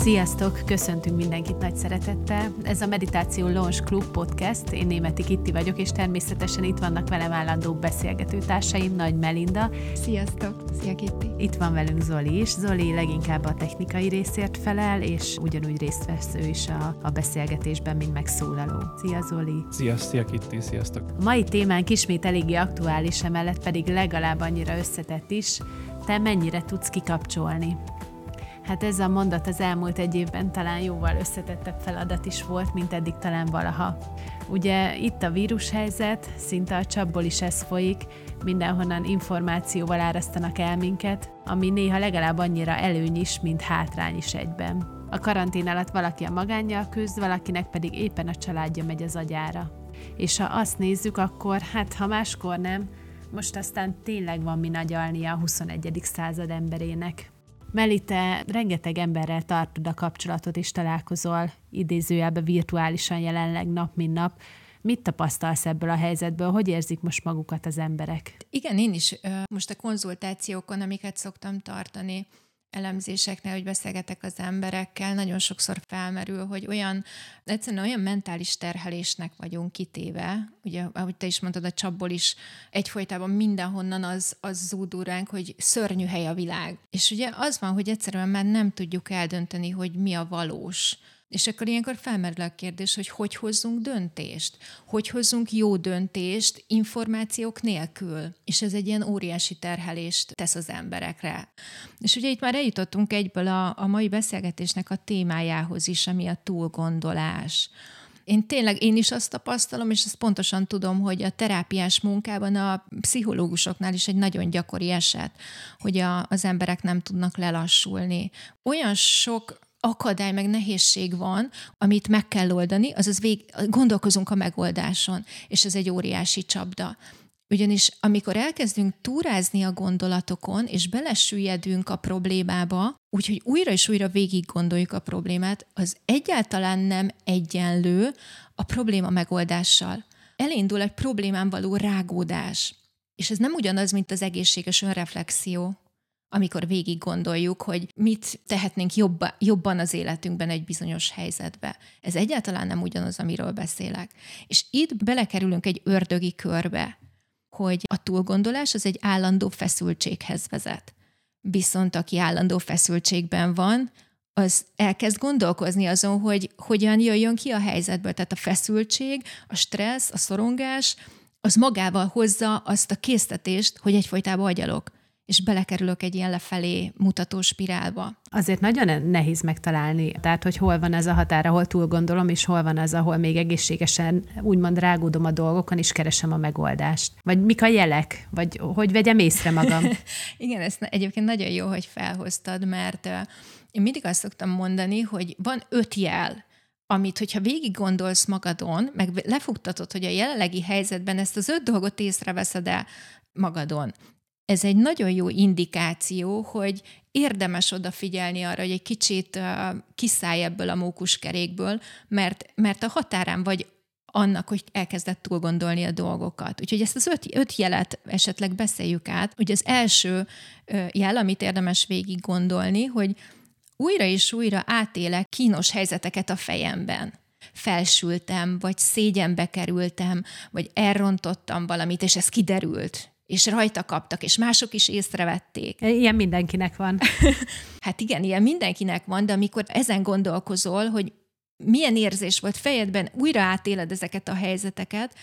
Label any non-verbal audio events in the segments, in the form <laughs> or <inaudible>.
Sziasztok! Köszöntünk mindenkit nagy szeretettel. Ez a Meditáció Launch Club podcast. Én Németi Kitti vagyok, és természetesen itt vannak velem állandó beszélgető társaim, Nagy Melinda. Sziasztok! Szia Kitti! Itt van velünk Zoli is. Zoli leginkább a technikai részért felel, és ugyanúgy részt vesz ő is a, a beszélgetésben, mint megszólaló. Szia Zoli! Szia, szia Kitti, sziasztok! A mai témánk ismét eléggé aktuális, emellett pedig legalább annyira összetett is. Te mennyire tudsz kikapcsolni? Hát ez a mondat az elmúlt egy évben talán jóval összetettebb feladat is volt, mint eddig talán valaha. Ugye itt a vírushelyzet, szinte a csapból is ez folyik, mindenhonnan információval árasztanak el minket, ami néha legalább annyira előny is, mint hátrány is egyben. A karantén alatt valaki a magánnyal küzd, valakinek pedig éppen a családja megy az agyára. És ha azt nézzük, akkor hát ha máskor nem, most aztán tényleg van mi nagyalni a 21. század emberének. Meli, te rengeteg emberrel tartod a kapcsolatot, és találkozol idézőjelben virtuálisan jelenleg nap, mint nap. Mit tapasztalsz ebből a helyzetből? Hogy érzik most magukat az emberek? Igen, én is most a konzultációkon, amiket szoktam tartani, elemzéseknél, hogy beszélgetek az emberekkel, nagyon sokszor felmerül, hogy olyan, egyszerűen olyan mentális terhelésnek vagyunk kitéve, ugye, ahogy te is mondtad, a csapból is egyfolytában mindenhonnan az, az zúdul ránk, hogy szörnyű hely a világ. És ugye az van, hogy egyszerűen már nem tudjuk eldönteni, hogy mi a valós és akkor ilyenkor felmerül a kérdés, hogy hogy hozzunk döntést? Hogy hozzunk jó döntést információk nélkül? És ez egy ilyen óriási terhelést tesz az emberekre. És ugye itt már eljutottunk egyből a, a mai beszélgetésnek a témájához is, ami a túlgondolás. Én tényleg, én is azt tapasztalom, és ezt pontosan tudom, hogy a terápiás munkában a pszichológusoknál is egy nagyon gyakori eset, hogy a, az emberek nem tudnak lelassulni. Olyan sok akadály, meg nehézség van, amit meg kell oldani, azaz vég, gondolkozunk a megoldáson, és ez egy óriási csapda. Ugyanis amikor elkezdünk túrázni a gondolatokon, és belesüllyedünk a problémába, úgyhogy újra és újra végig gondoljuk a problémát, az egyáltalán nem egyenlő a probléma megoldással. Elindul egy problémán való rágódás. És ez nem ugyanaz, mint az egészséges önreflexió amikor végig gondoljuk, hogy mit tehetnénk jobba, jobban az életünkben egy bizonyos helyzetbe. Ez egyáltalán nem ugyanaz, amiről beszélek. És itt belekerülünk egy ördögi körbe, hogy a túlgondolás az egy állandó feszültséghez vezet. Viszont aki állandó feszültségben van, az elkezd gondolkozni azon, hogy hogyan jöjjön ki a helyzetből. Tehát a feszültség, a stressz, a szorongás, az magával hozza azt a késztetést, hogy egyfolytában agyalok és belekerülök egy ilyen lefelé mutató spirálba. Azért nagyon nehéz megtalálni, tehát hogy hol van ez a határ, ahol túl gondolom, és hol van az, ahol még egészségesen úgymond rágódom a dolgokon, és keresem a megoldást. Vagy mik a jelek, vagy hogy vegyem észre magam. <laughs> Igen, ez egyébként nagyon jó, hogy felhoztad, mert én mindig azt szoktam mondani, hogy van öt jel, amit, hogyha végig gondolsz magadon, meg lefogtatod, hogy a jelenlegi helyzetben ezt az öt dolgot észreveszed el magadon, ez egy nagyon jó indikáció, hogy érdemes odafigyelni arra, hogy egy kicsit uh, kiszállj ebből a mókuskerékből, mert, mert a határán vagy annak, hogy elkezdett túl gondolni a dolgokat. Úgyhogy ezt az öt, öt jelet esetleg beszéljük át. Ugye az első jel, amit érdemes végig gondolni, hogy újra és újra átélek kínos helyzeteket a fejemben felsültem, vagy szégyenbe kerültem, vagy elrontottam valamit, és ez kiderült és rajta kaptak, és mások is észrevették. Ilyen mindenkinek van. <laughs> hát igen, ilyen mindenkinek van, de amikor ezen gondolkozol, hogy milyen érzés volt fejedben, újra átéled ezeket a helyzeteket,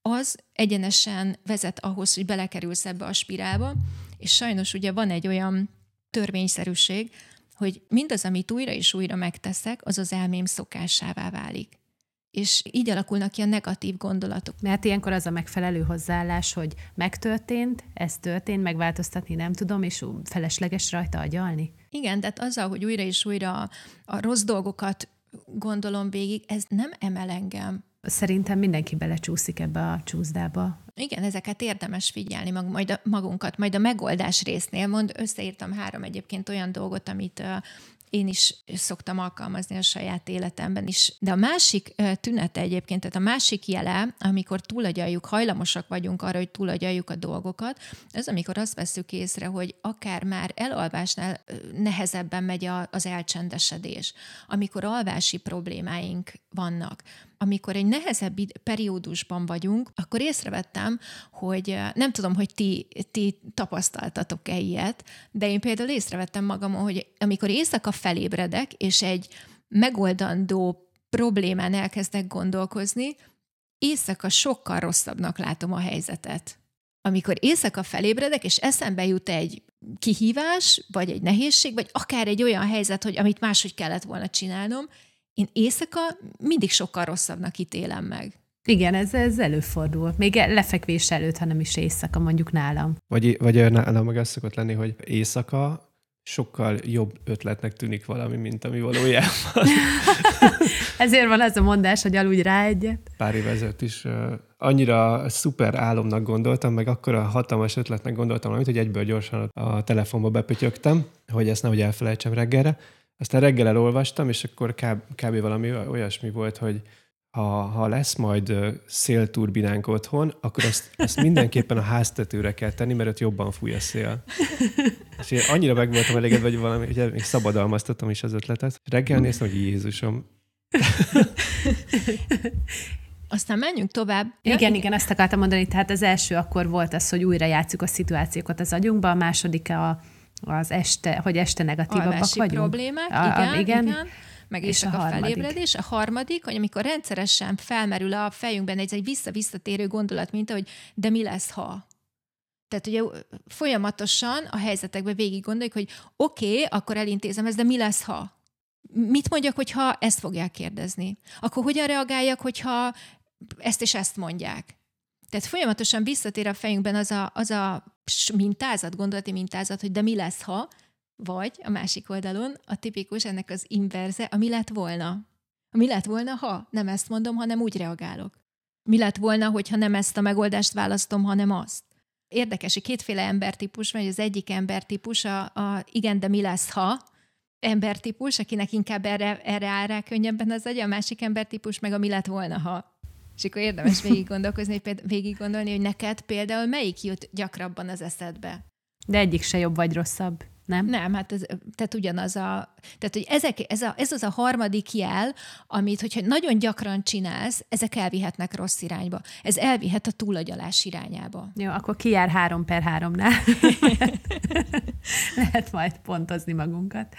az egyenesen vezet ahhoz, hogy belekerülsz ebbe a spirálba, és sajnos ugye van egy olyan törvényszerűség, hogy mindaz, amit újra és újra megteszek, az az elmém szokásává válik és így alakulnak ki a negatív gondolatok. Mert ilyenkor az a megfelelő hozzáállás, hogy megtörtént, ez történt, megváltoztatni nem tudom, és felesleges rajta agyalni. Igen, tehát azzal, hogy újra és újra a, a rossz dolgokat gondolom végig, ez nem emel engem. Szerintem mindenki belecsúszik ebbe a csúszdába. Igen, ezeket érdemes figyelni mag, majd a, magunkat, majd a megoldás résznél. Mond, összeírtam három egyébként olyan dolgot, amit én is szoktam alkalmazni a saját életemben is. De a másik tünete egyébként, tehát a másik jele, amikor túlagyaljuk, hajlamosak vagyunk arra, hogy túlagyaljuk a dolgokat, az amikor azt veszük észre, hogy akár már elalvásnál nehezebben megy az elcsendesedés, amikor alvási problémáink vannak, amikor egy nehezebb periódusban vagyunk, akkor észrevettem, hogy nem tudom, hogy ti, ti tapasztaltatok-e ilyet, de én például észrevettem magamon, hogy amikor éjszaka felébredek, és egy megoldandó problémán elkezdek gondolkozni, éjszaka sokkal rosszabbnak látom a helyzetet. Amikor éjszaka felébredek, és eszembe jut egy kihívás, vagy egy nehézség, vagy akár egy olyan helyzet, hogy amit máshogy kellett volna csinálnom, én éjszaka mindig sokkal rosszabbnak ítélem meg. Igen, ez, ez előfordul. Még lefekvés előtt, hanem is éjszaka, mondjuk nálam. Vagy, vagy nálam meg az szokott lenni, hogy éjszaka sokkal jobb ötletnek tűnik valami, mint ami valójában. <laughs> Ezért van az a mondás, hogy aludj rá egyet. Pár év ezelőtt is uh, annyira szuper álomnak gondoltam, meg akkor a hatalmas ötletnek gondoltam valamit, hogy egyből gyorsan a telefonba bepötyögtem, hogy ezt nehogy elfelejtsem reggelre. Aztán reggel elolvastam, és akkor kb, kb. valami olyasmi volt, hogy ha, ha lesz majd szélturbinánk otthon, akkor azt, azt mindenképpen a háztetőre kell tenni, mert ott jobban fúj a szél. És én annyira meg voltam elégedve, hogy valami, hogy még szabadalmaztatom is az ötletet. Reggel néztem, hogy Jézusom. Aztán menjünk tovább. Ja, igen, igen, azt akartam mondani. Tehát az első akkor volt az, hogy újra játszuk a szituációkat az agyunkba, a második a, az este, hogy este negatívabbak vagyunk. problémák, a, igen, igen. igen meg és a, a felébredés. A harmadik, hogy amikor rendszeresen felmerül a fejünkben egy, egy vissza-visszatérő gondolat, mint hogy de mi lesz, ha? Tehát ugye folyamatosan a helyzetekben végig gondoljuk, hogy oké, okay, akkor elintézem ezt, de mi lesz, ha? Mit mondjak, hogyha ezt fogják kérdezni? Akkor hogyan reagáljak, hogyha ezt és ezt mondják? Tehát folyamatosan visszatér a fejünkben az a, az a mintázat, gondolati mintázat, hogy de mi lesz, ha, vagy a másik oldalon a tipikus ennek az inverze, ami lett volna. Mi lett volna, ha nem ezt mondom, hanem úgy reagálok. Mi lett volna, hogyha nem ezt a megoldást választom, hanem azt. Érdekes, hogy kétféle embertípus hogy az egyik embertípus a, a igen, de mi lesz, ha embertípus, akinek inkább erre, erre áll rá könnyebben az agya, a másik embertípus meg a mi lett volna, ha. És akkor érdemes végig gondolkozni, végig gondolni, hogy neked például melyik jut gyakrabban az eszedbe. De egyik se jobb vagy rosszabb nem? Nem, hát ez, tehát ugyanaz a, tehát hogy ezek, ez, a, ez az a harmadik jel, amit, hogyha nagyon gyakran csinálsz, ezek elvihetnek rossz irányba. Ez elvihet a túlagyalás irányába. Jó, akkor ki jár három per háromnál. <laughs> Lehet majd pontozni magunkat.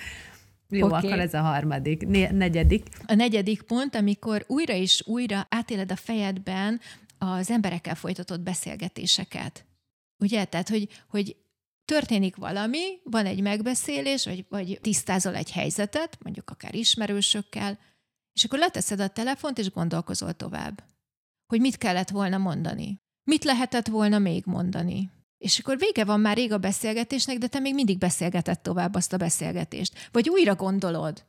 Jó, okay. akkor ez a harmadik. Né- negyedik. A negyedik pont, amikor újra és újra átéled a fejedben az emberekkel folytatott beszélgetéseket. Ugye? Tehát, hogy, hogy történik valami, van egy megbeszélés, vagy, vagy tisztázol egy helyzetet, mondjuk akár ismerősökkel, és akkor leteszed a telefont, és gondolkozol tovább. Hogy mit kellett volna mondani. Mit lehetett volna még mondani. És akkor vége van már rég a beszélgetésnek, de te még mindig beszélgeted tovább azt a beszélgetést. Vagy újra gondolod.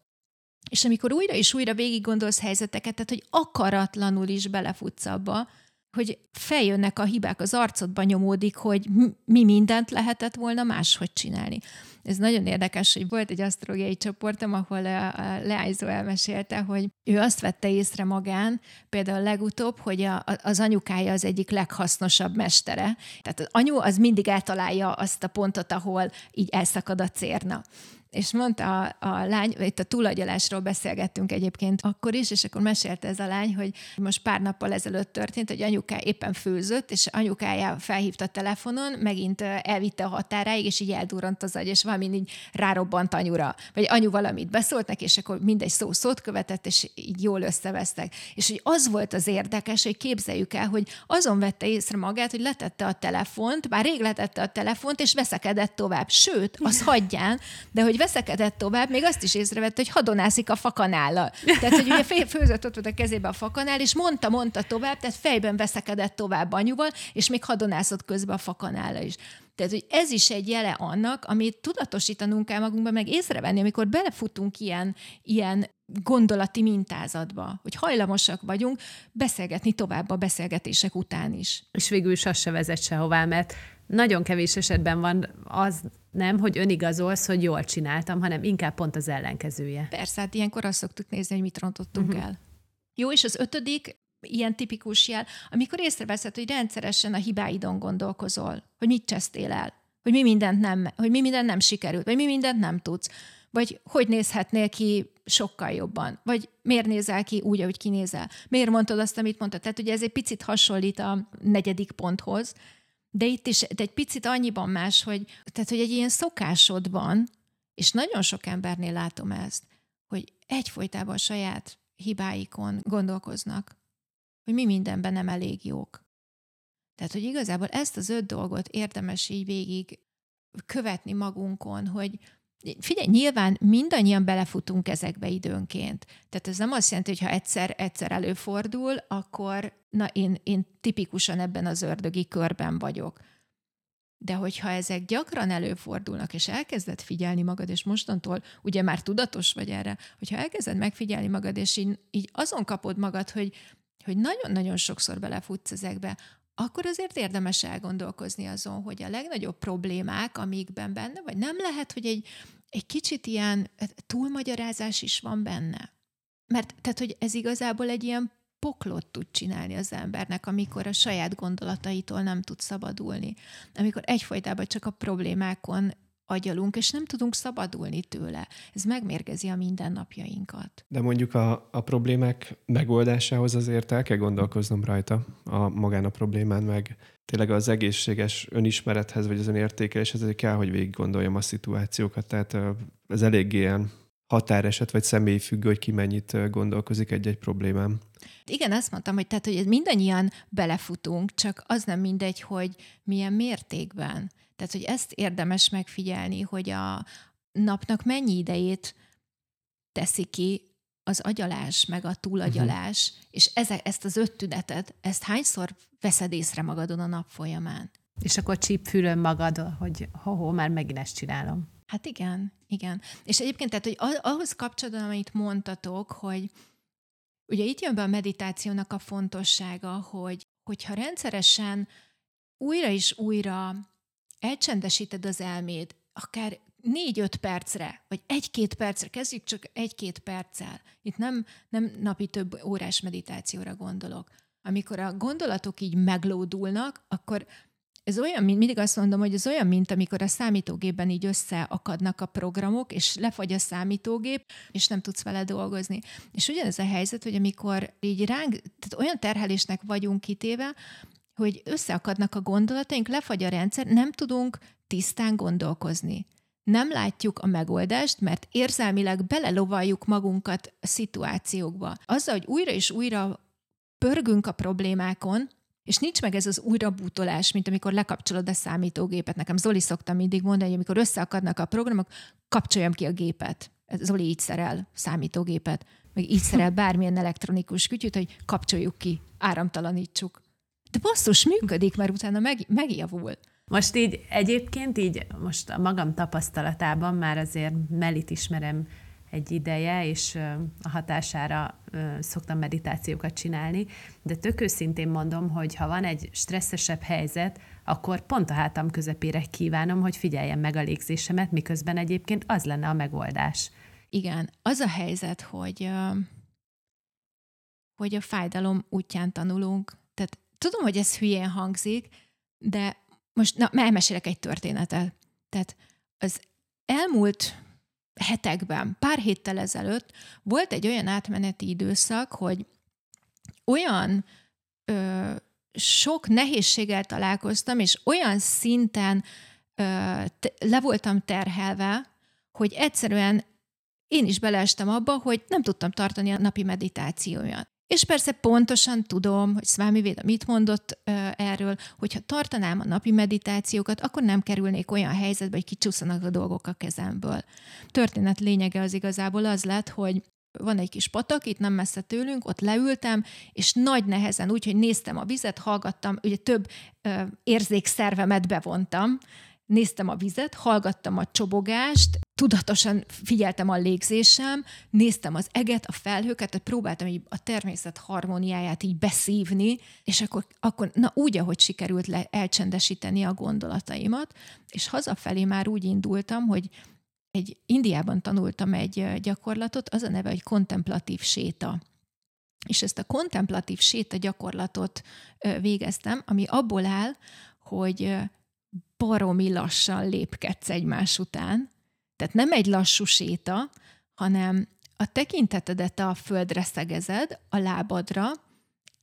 És amikor újra és újra végig gondolsz helyzeteket, tehát hogy akaratlanul is belefutsz abba, hogy feljönnek a hibák, az arcodba nyomódik, hogy mi mindent lehetett volna máshogy csinálni. Ez nagyon érdekes, hogy volt egy asztrológiai csoportom, ahol a Leájzó elmesélte, hogy ő azt vette észre magán, például legutóbb, hogy a, az anyukája az egyik leghasznosabb mestere. Tehát az anyu az mindig eltalálja azt a pontot, ahol így elszakad a cérna és mondta a, a lány, itt a túlagyalásról beszélgettünk egyébként akkor is, és akkor mesélte ez a lány, hogy most pár nappal ezelőtt történt, hogy anyuká éppen főzött, és anyukája felhívta telefonon, megint elvitte a határáig, és így eldurrant az agy, és valami így rárobbant anyura. Vagy anyu valamit beszólt neki, és akkor mindegy szó szót követett, és így jól összevesztek. És hogy az volt az érdekes, hogy képzeljük el, hogy azon vette észre magát, hogy letette a telefont, bár rég letette a telefont, és veszekedett tovább. Sőt, az hagyján, de hogy veszekedett tovább, még azt is észrevette, hogy hadonászik a fakanállal. Tehát, hogy ugye főzött ott volt a kezébe a fakanál, és mondta, mondta tovább, tehát fejben veszekedett tovább anyuval, és még hadonászott közben a fakanállal is. Tehát, hogy ez is egy jele annak, amit tudatosítanunk kell magunkban, meg észrevenni, amikor belefutunk ilyen, ilyen gondolati mintázatba, hogy hajlamosak vagyunk beszélgetni tovább a beszélgetések után is. És végül is az se vezet sehová, mert nagyon kevés esetben van az nem, hogy önigazolsz, hogy jól csináltam, hanem inkább pont az ellenkezője. Persze, hát ilyenkor azt szoktuk nézni, hogy mit rontottunk uh-huh. el. Jó, és az ötödik, ilyen tipikus jel, amikor észreveszed, hogy rendszeresen a hibáidon gondolkozol, hogy mit csesztél el, hogy mi mindent nem, hogy mi mindent nem sikerült, vagy mi mindent nem tudsz, vagy hogy nézhetnél ki sokkal jobban, vagy miért nézel ki úgy, ahogy kinézel, miért mondtad azt, amit mondtad. Tehát ugye ez egy picit hasonlít a negyedik ponthoz, de itt is de egy picit annyiban más, hogy, tehát, hogy egy ilyen szokásod van, és nagyon sok embernél látom ezt, hogy egyfolytában a saját hibáikon gondolkoznak, hogy mi mindenben nem elég jók. Tehát, hogy igazából ezt az öt dolgot érdemes így végig követni magunkon, hogy Figyelj, nyilván mindannyian belefutunk ezekbe időnként. Tehát ez nem azt jelenti, hogy ha egyszer, egyszer előfordul, akkor na én, én tipikusan ebben az ördögi körben vagyok. De hogyha ezek gyakran előfordulnak, és elkezded figyelni magad, és mostantól ugye már tudatos vagy erre, hogyha elkezded megfigyelni magad, és így, így azon kapod magad, hogy, hogy nagyon-nagyon sokszor belefutsz ezekbe, akkor azért érdemes elgondolkozni azon, hogy a legnagyobb problémák, amikben benne vagy, nem lehet, hogy egy, egy kicsit ilyen túlmagyarázás is van benne. Mert tehát, hogy ez igazából egy ilyen poklot tud csinálni az embernek, amikor a saját gondolataitól nem tud szabadulni. Amikor egyfolytában csak a problémákon agyalunk, és nem tudunk szabadulni tőle. Ez megmérgezi a mindennapjainkat. De mondjuk a, a problémák megoldásához azért el kell gondolkoznom rajta a magán a problémán, meg tényleg az egészséges önismerethez, vagy az önértékeléshez azért kell, hogy végig gondoljam a szituációkat. Tehát ez elég ilyen határeset, vagy személyfüggő, hogy ki mennyit gondolkozik egy-egy problémám. Igen, azt mondtam, hogy, tehát, hogy mindannyian belefutunk, csak az nem mindegy, hogy milyen mértékben. Tehát, hogy ezt érdemes megfigyelni, hogy a napnak mennyi idejét teszi ki az agyalás, meg a túlagyalás, uh-huh. és ezek, ezt az öt tünetet, ezt hányszor veszed észre magadon a nap folyamán? És akkor csípfülön magad, hogy ho-ho, már megint ezt csinálom. Hát igen, igen. És egyébként, tehát, hogy ahhoz kapcsolatban, amit mondtatok, hogy ugye itt jön be a meditációnak a fontossága, hogy hogyha rendszeresen újra és újra elcsendesíted az elméd, akár négy-öt percre, vagy egy-két percre, kezdjük csak egy-két perccel. Itt nem, nem napi több órás meditációra gondolok. Amikor a gondolatok így meglódulnak, akkor ez olyan, mint mindig azt mondom, hogy ez olyan, mint amikor a számítógépben így összeakadnak a programok, és lefagy a számítógép, és nem tudsz vele dolgozni. És ugyanez a helyzet, hogy amikor így ránk, tehát olyan terhelésnek vagyunk kitéve, hogy összeakadnak a gondolataink, lefagy a rendszer, nem tudunk tisztán gondolkozni. Nem látjuk a megoldást, mert érzelmileg belelovaljuk magunkat a szituációkba. Azzal, hogy újra és újra pörgünk a problémákon, és nincs meg ez az újrabútolás, mint amikor lekapcsolod a számítógépet. Nekem Zoli szokta mindig mondani, hogy amikor összeakadnak a programok, kapcsoljam ki a gépet. Zoli így szerel számítógépet, meg így szerel bármilyen elektronikus kütyűt, hogy kapcsoljuk ki, áramtalanítsuk. De basszus, működik, mert utána meg, megjavul. Most így egyébként így, most a magam tapasztalatában már azért Melit ismerem egy ideje, és a hatására szoktam meditációkat csinálni, de tök őszintén mondom, hogy ha van egy stresszesebb helyzet, akkor pont a hátam közepére kívánom, hogy figyeljem meg a légzésemet, miközben egyébként az lenne a megoldás. Igen, az a helyzet, hogy hogy a fájdalom útján tanulunk. Tudom, hogy ez hülyén hangzik, de most na, elmesélek egy történetet. Tehát az elmúlt hetekben, pár héttel ezelőtt volt egy olyan átmeneti időszak, hogy olyan ö, sok nehézséggel találkoztam, és olyan szinten ö, te, le voltam terhelve, hogy egyszerűen én is beleestem abba, hogy nem tudtam tartani a napi meditációját. És persze pontosan tudom, hogy Swami Véda mit mondott erről, hogyha tartanám a napi meditációkat, akkor nem kerülnék olyan helyzetbe, hogy kicsúszanak a dolgok a kezemből. Történet lényege az igazából az lett, hogy van egy kis patak, itt nem messze tőlünk, ott leültem, és nagy nehezen, úgy, hogy néztem a vizet, hallgattam, ugye több ö, érzékszervemet bevontam, néztem a vizet, hallgattam a csobogást, tudatosan figyeltem a légzésem, néztem az eget, a felhőket, tehát próbáltam így a természet harmóniáját így beszívni, és akkor, akkor na úgy, ahogy sikerült le, elcsendesíteni a gondolataimat, és hazafelé már úgy indultam, hogy egy Indiában tanultam egy gyakorlatot, az a neve, hogy kontemplatív séta. És ezt a kontemplatív séta gyakorlatot végeztem, ami abból áll, hogy baromi lassan lépkedsz egymás után. Tehát nem egy lassú séta, hanem a tekintetedet a földre szegezed, a lábadra,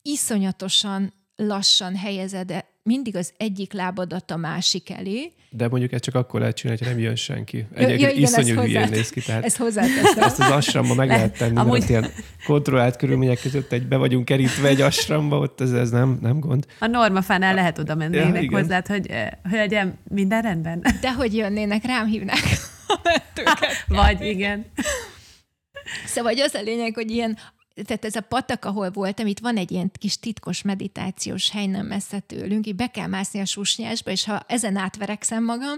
iszonyatosan lassan helyezed mindig az egyik lábadat a másik elé. De mondjuk ezt csak akkor lehet csinálni, hogy nem jön senki. Egyébként ja, igen, iszonyú hülyén néz ki. Tehát ezt hozzáteszem. Ezt az asramba meg lehet tenni, Amúgy... mert ilyen kontrollált körülmények között egy be vagyunk kerítve egy asramba, ott ez, ez nem, nem gond. A normafánál lehet oda mennének ja, hozzád, hogy eh, hölgyem, minden rendben? De hogy jönnének, rám hívnák a mentőket. Vagy igen. Szóval az a lényeg, hogy ilyen tehát ez a patak, ahol voltam, itt van egy ilyen kis titkos meditációs hely nem messze tőlünk, így be kell mászni a susnyásba, és ha ezen átverekszem magam,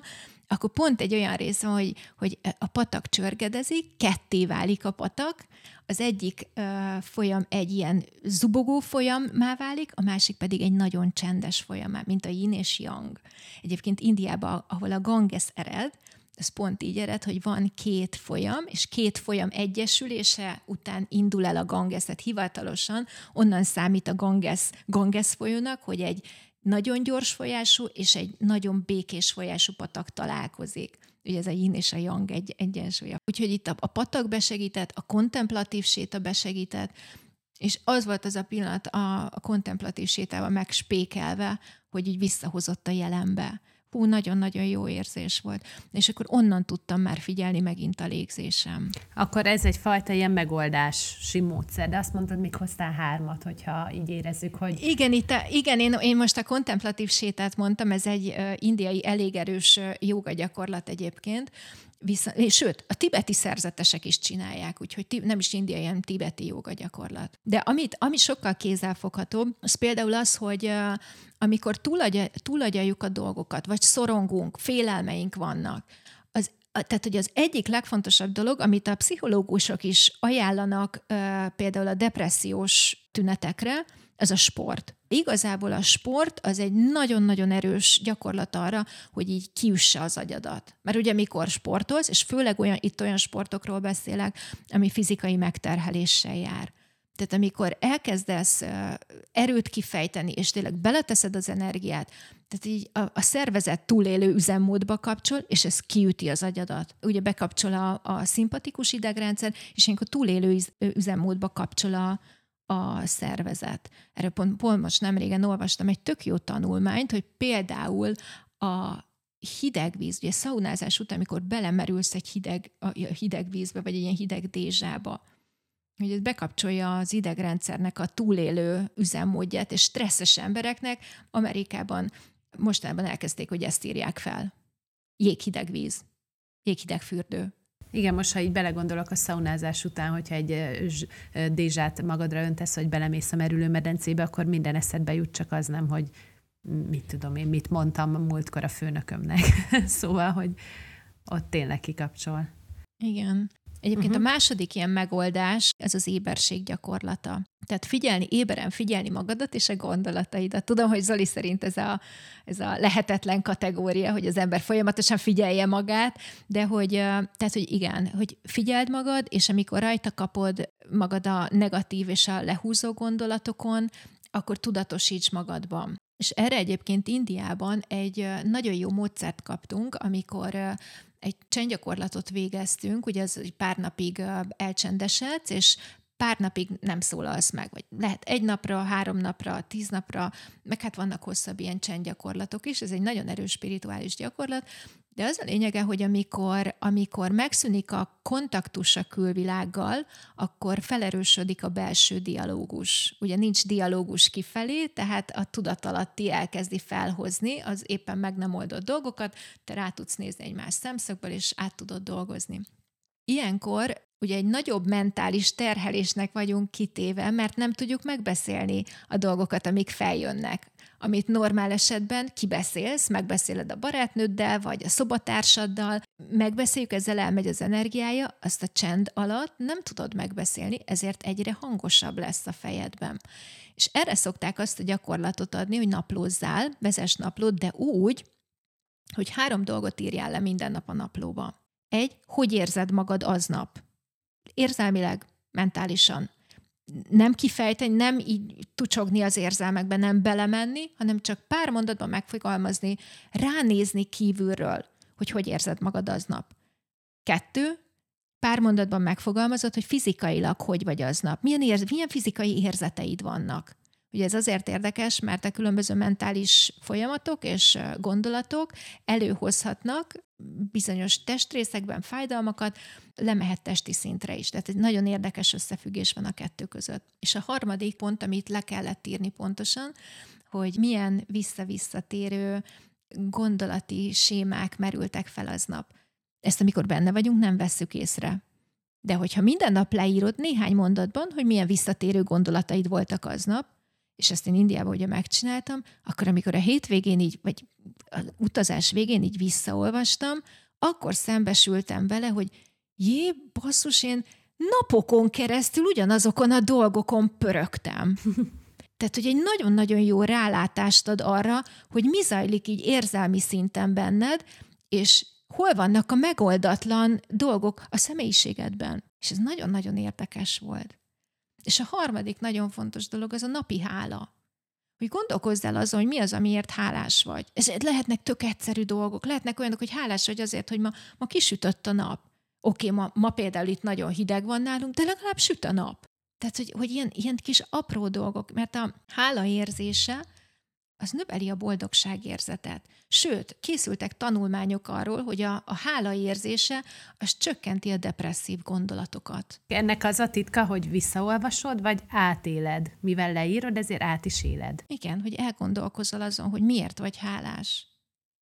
akkor pont egy olyan rész van, hogy, hogy a patak csörgedezik, ketté válik a patak, az egyik uh, folyam egy ilyen zubogó folyamá válik, a másik pedig egy nagyon csendes folyamá, mint a yin és yang. Egyébként Indiában, ahol a Ganges ered, ez pont így ered, hogy van két folyam, és két folyam egyesülése után indul el a Ganges, tehát hivatalosan onnan számít a Ganges, Ganges folyónak, hogy egy nagyon gyors folyású és egy nagyon békés folyású patak találkozik. Ugye ez a yin és a yang egy egyensúlya. Úgyhogy itt a, a patak besegített, a kontemplatív séta besegített, és az volt az a pillanat a, a kontemplatív sétával megspékelve, hogy így visszahozott a jelenbe hú, nagyon-nagyon jó érzés volt. És akkor onnan tudtam már figyelni megint a légzésem. Akkor ez egy fajta ilyen megoldási módszer, de azt mondtad, még hoztál hármat, hogyha így érezzük, hogy... Igen, itt a, igen én, én most a kontemplatív sétát mondtam, ez egy indiai elég erős joga gyakorlat egyébként, Viszont, sőt, a tibeti szerzetesek is csinálják, úgyhogy nem is indiai, hanem tibeti joga gyakorlat. De amit, ami sokkal kézzelfoghatóbb, az például az, hogy amikor túlagyaljuk a dolgokat, vagy szorongunk, félelmeink vannak, az, tehát, hogy az egyik legfontosabb dolog, amit a pszichológusok is ajánlanak például a depressziós tünetekre, ez a sport. Igazából a sport az egy nagyon-nagyon erős gyakorlat arra, hogy így kiüsse az agyadat. Mert ugye mikor sportolsz, és főleg olyan, itt olyan sportokról beszélek, ami fizikai megterheléssel jár. Tehát amikor elkezdesz erőt kifejteni, és tényleg beleteszed az energiát, tehát így a, a szervezet túlélő üzemmódba kapcsol, és ez kiüti az agyadat. Ugye bekapcsol a, a szimpatikus idegrendszer, és ilyenkor túlélő üzemmódba kapcsol a, a szervezet. Erről pont, pont most nem olvastam egy tök jó tanulmányt, hogy például a hideg víz, ugye szaunázás után, amikor belemerülsz egy hideg, a hideg vízbe, vagy egy ilyen hideg dézsába, hogy ez bekapcsolja az idegrendszernek a túlélő üzemmódját, és stresszes embereknek Amerikában mostanában elkezdték, hogy ezt írják fel. Jéghideg víz, jéghideg fürdő. Igen, most ha így belegondolok a szaunázás után, hogyha egy dézsát magadra öntesz, vagy belemész a merülőmedencébe, akkor minden eszedbe jut, csak az nem, hogy mit tudom én, mit mondtam múltkor a főnökömnek. <laughs> szóval, hogy ott tényleg kikapcsol. Igen. Egyébként uh-huh. a második ilyen megoldás, ez az éberség gyakorlata. Tehát figyelni, éberen figyelni magadat és a gondolataidat. Tudom, hogy Zoli szerint ez a, ez a lehetetlen kategória, hogy az ember folyamatosan figyelje magát, de hogy, tehát, hogy igen, hogy figyeld magad, és amikor rajta kapod magad a negatív és a lehúzó gondolatokon, akkor tudatosíts magadban. És erre egyébként Indiában egy nagyon jó módszert kaptunk, amikor egy csendgyakorlatot végeztünk, ugye az pár napig elcsendesedsz, és pár napig nem szólalsz meg, vagy lehet egy napra, három napra, tíz napra, meg hát vannak hosszabb ilyen csendgyakorlatok is, ez egy nagyon erős spirituális gyakorlat, de az a lényege, hogy amikor, amikor megszűnik a kontaktus a külvilággal, akkor felerősödik a belső dialógus. Ugye nincs dialógus kifelé, tehát a tudatalatti elkezdi felhozni az éppen meg nem oldott dolgokat, te rá tudsz nézni egy más szemszögből, és át tudod dolgozni. Ilyenkor ugye egy nagyobb mentális terhelésnek vagyunk kitéve, mert nem tudjuk megbeszélni a dolgokat, amik feljönnek amit normál esetben kibeszélsz, megbeszéled a barátnőddel, vagy a szobatársaddal, megbeszéljük, ezzel elmegy az energiája, azt a csend alatt nem tudod megbeszélni, ezért egyre hangosabb lesz a fejedben. És erre szokták azt a gyakorlatot adni, hogy naplózzál, vezess naplót, de úgy, hogy három dolgot írjál le minden nap a naplóba. Egy, hogy érzed magad aznap? Érzelmileg, mentálisan. Nem kifejteni, nem így tucsogni az érzelmekbe, nem belemenni, hanem csak pár mondatban megfogalmazni, ránézni kívülről, hogy hogy érzed magad aznap. Kettő, pár mondatban megfogalmazott, hogy fizikailag hogy vagy aznap. Milyen, érz, milyen fizikai érzeteid vannak. Ugye ez azért érdekes, mert a különböző mentális folyamatok és gondolatok előhozhatnak bizonyos testrészekben fájdalmakat, lemehet testi szintre is. Tehát egy nagyon érdekes összefüggés van a kettő között. És a harmadik pont, amit le kellett írni pontosan, hogy milyen vissza-visszatérő gondolati sémák merültek fel aznap. Ezt, amikor benne vagyunk, nem vesszük észre. De hogyha minden nap leírod néhány mondatban, hogy milyen visszatérő gondolataid voltak aznap, és ezt én Indiában ugye megcsináltam, akkor amikor a hétvégén így, vagy az utazás végén így visszaolvastam, akkor szembesültem vele, hogy jé, basszus, én napokon keresztül ugyanazokon a dolgokon pörögtem. <laughs> Tehát, hogy egy nagyon-nagyon jó rálátást ad arra, hogy mi zajlik így érzelmi szinten benned, és hol vannak a megoldatlan dolgok a személyiségedben. És ez nagyon-nagyon érdekes volt. És a harmadik nagyon fontos dolog az a napi hála. Hogy gondolkozz el azon, hogy mi az, amiért hálás vagy. Ez lehetnek tök egyszerű dolgok. Lehetnek olyanok, hogy hálás vagy azért, hogy ma, ma kisütött a nap. Oké, ma, ma például itt nagyon hideg van nálunk, de legalább süt a nap. Tehát, hogy, hogy ilyen, ilyen kis apró dolgok, mert a hála érzése az növeli a boldogságérzetet. Sőt, készültek tanulmányok arról, hogy a, a hála érzése az csökkenti a depresszív gondolatokat. Ennek az a titka, hogy visszaolvasod, vagy átéled? Mivel leírod, ezért át is éled. Igen, hogy elgondolkozol azon, hogy miért vagy hálás.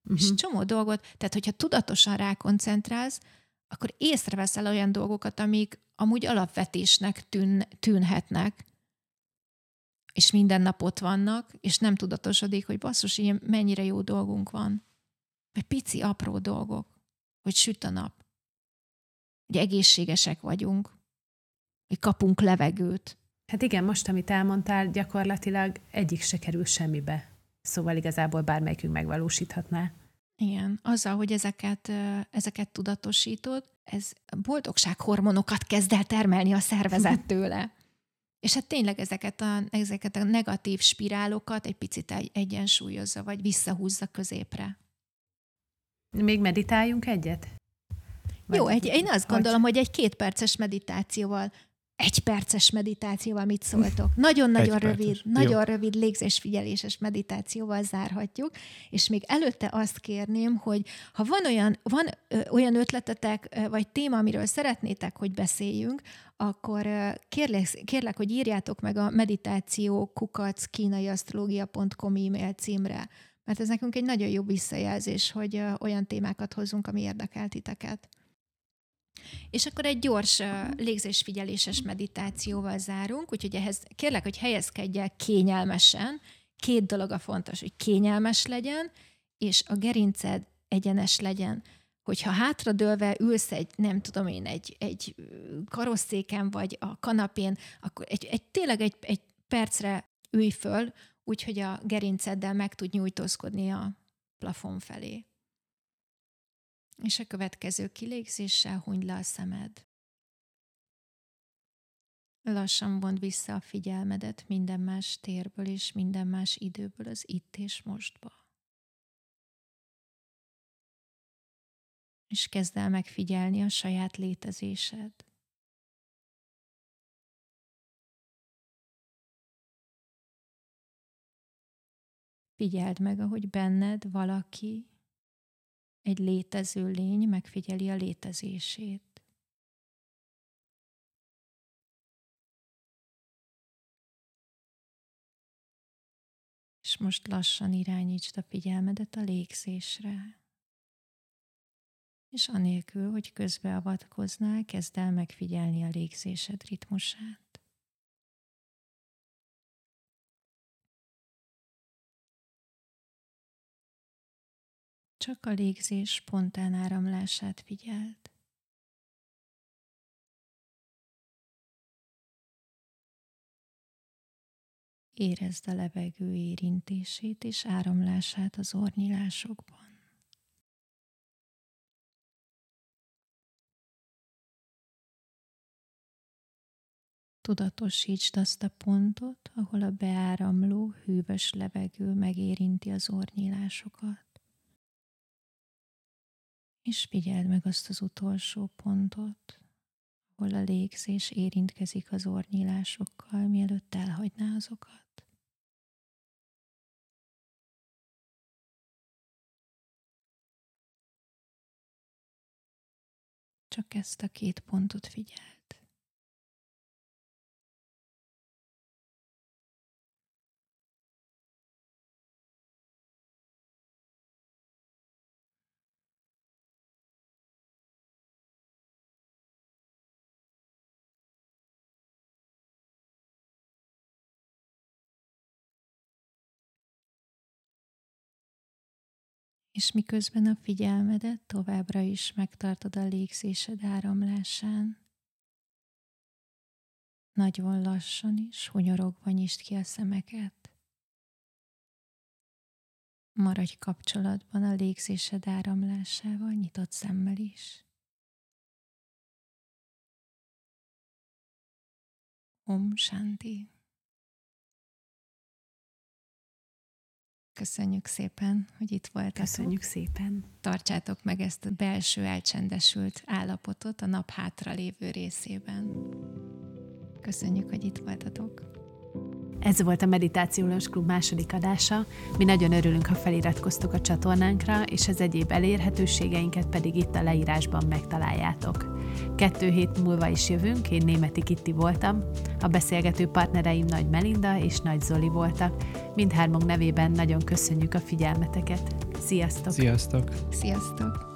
Uh-huh. És csomó dolgot, tehát hogyha tudatosan rákoncentrálsz, akkor észreveszel olyan dolgokat, amik amúgy alapvetésnek tűn, tűnhetnek, és minden nap ott vannak, és nem tudatosodik, hogy basszus, ilyen mennyire jó dolgunk van. Vagy pici, apró dolgok, hogy süt a nap, hogy egészségesek vagyunk, hogy kapunk levegőt. Hát igen, most, amit elmondtál, gyakorlatilag egyik se kerül semmibe. Szóval igazából bármelyikünk megvalósíthatná. Igen, azzal, hogy ezeket, ezeket tudatosítod, ez boldogsághormonokat kezd el termelni a szervezet tőle. <laughs> És hát tényleg ezeket a, ezeket a negatív spirálokat egy picit egy, egyensúlyozza, vagy visszahúzza középre. Még meditáljunk egyet? Vagy Jó, egy, én azt gondolom, hogy egy kétperces meditációval egy perces meditációval mit szóltok? Nagyon-nagyon rövid, nagyon Jó. rövid légzésfigyeléses meditációval zárhatjuk, és még előtte azt kérném, hogy ha van olyan, van ö, olyan ötletetek, ö, vagy téma, amiről szeretnétek, hogy beszéljünk, akkor ö, kérlek, kérlek, hogy írjátok meg a meditáció kukac kínaiasztrológia.com e-mail címre, mert ez nekünk egy nagyon jó visszajelzés, hogy ö, olyan témákat hozunk, ami érdekel titeket. És akkor egy gyors légzésfigyeléses meditációval zárunk, úgyhogy ehhez kérlek, hogy helyezkedj el kényelmesen. Két dolog a fontos, hogy kényelmes legyen, és a gerinced egyenes legyen. Hogyha hátradőlve ülsz egy, nem tudom én, egy, egy karosszéken vagy a kanapén, akkor egy, egy, tényleg egy, egy percre ülj föl, úgyhogy a gerinceddel meg tud nyújtózkodni a plafon felé. És a következő kilégzéssel hunyd le a szemed. Lassan vond vissza a figyelmedet minden más térből és minden más időből az itt és mostba. És kezd el megfigyelni a saját létezésed. Figyeld meg, ahogy benned valaki egy létező lény megfigyeli a létezését. És most lassan irányítsd a figyelmedet a légzésre. És anélkül, hogy közbeavatkoznál, kezd el megfigyelni a légzésed ritmusát. Csak a légzés spontán áramlását figyeld. Érezd a levegő érintését és áramlását az ornyilásokban. Tudatosítsd azt a pontot, ahol a beáramló, hűvös levegő megérinti az ornyílásokat. És figyeld meg azt az utolsó pontot, ahol a légzés érintkezik az ornyílásokkal, mielőtt elhagyná azokat. Csak ezt a két pontot figyeld. És miközben a figyelmedet továbbra is megtartod a légzésed áramlásán, nagyon lassan is, hunyorogva nyisd ki a szemeket. Maradj kapcsolatban a légzésed áramlásával, nyitott szemmel is. Om Shanti. Köszönjük szépen, hogy itt voltatok. Köszönjük szépen. Tartsátok meg ezt a belső elcsendesült állapotot a nap hátra lévő részében. Köszönjük, hogy itt voltatok. Ez volt a Meditációs Klub második adása. Mi nagyon örülünk, ha feliratkoztok a csatornánkra, és az egyéb elérhetőségeinket pedig itt a leírásban megtaláljátok. Kettő hét múlva is jövünk, én Németi Kitti voltam, a beszélgető partnereim Nagy Melinda és Nagy Zoli voltak. Mindhármunk nevében nagyon köszönjük a figyelmeteket. Sziasztok! Sziasztok! Sziasztok!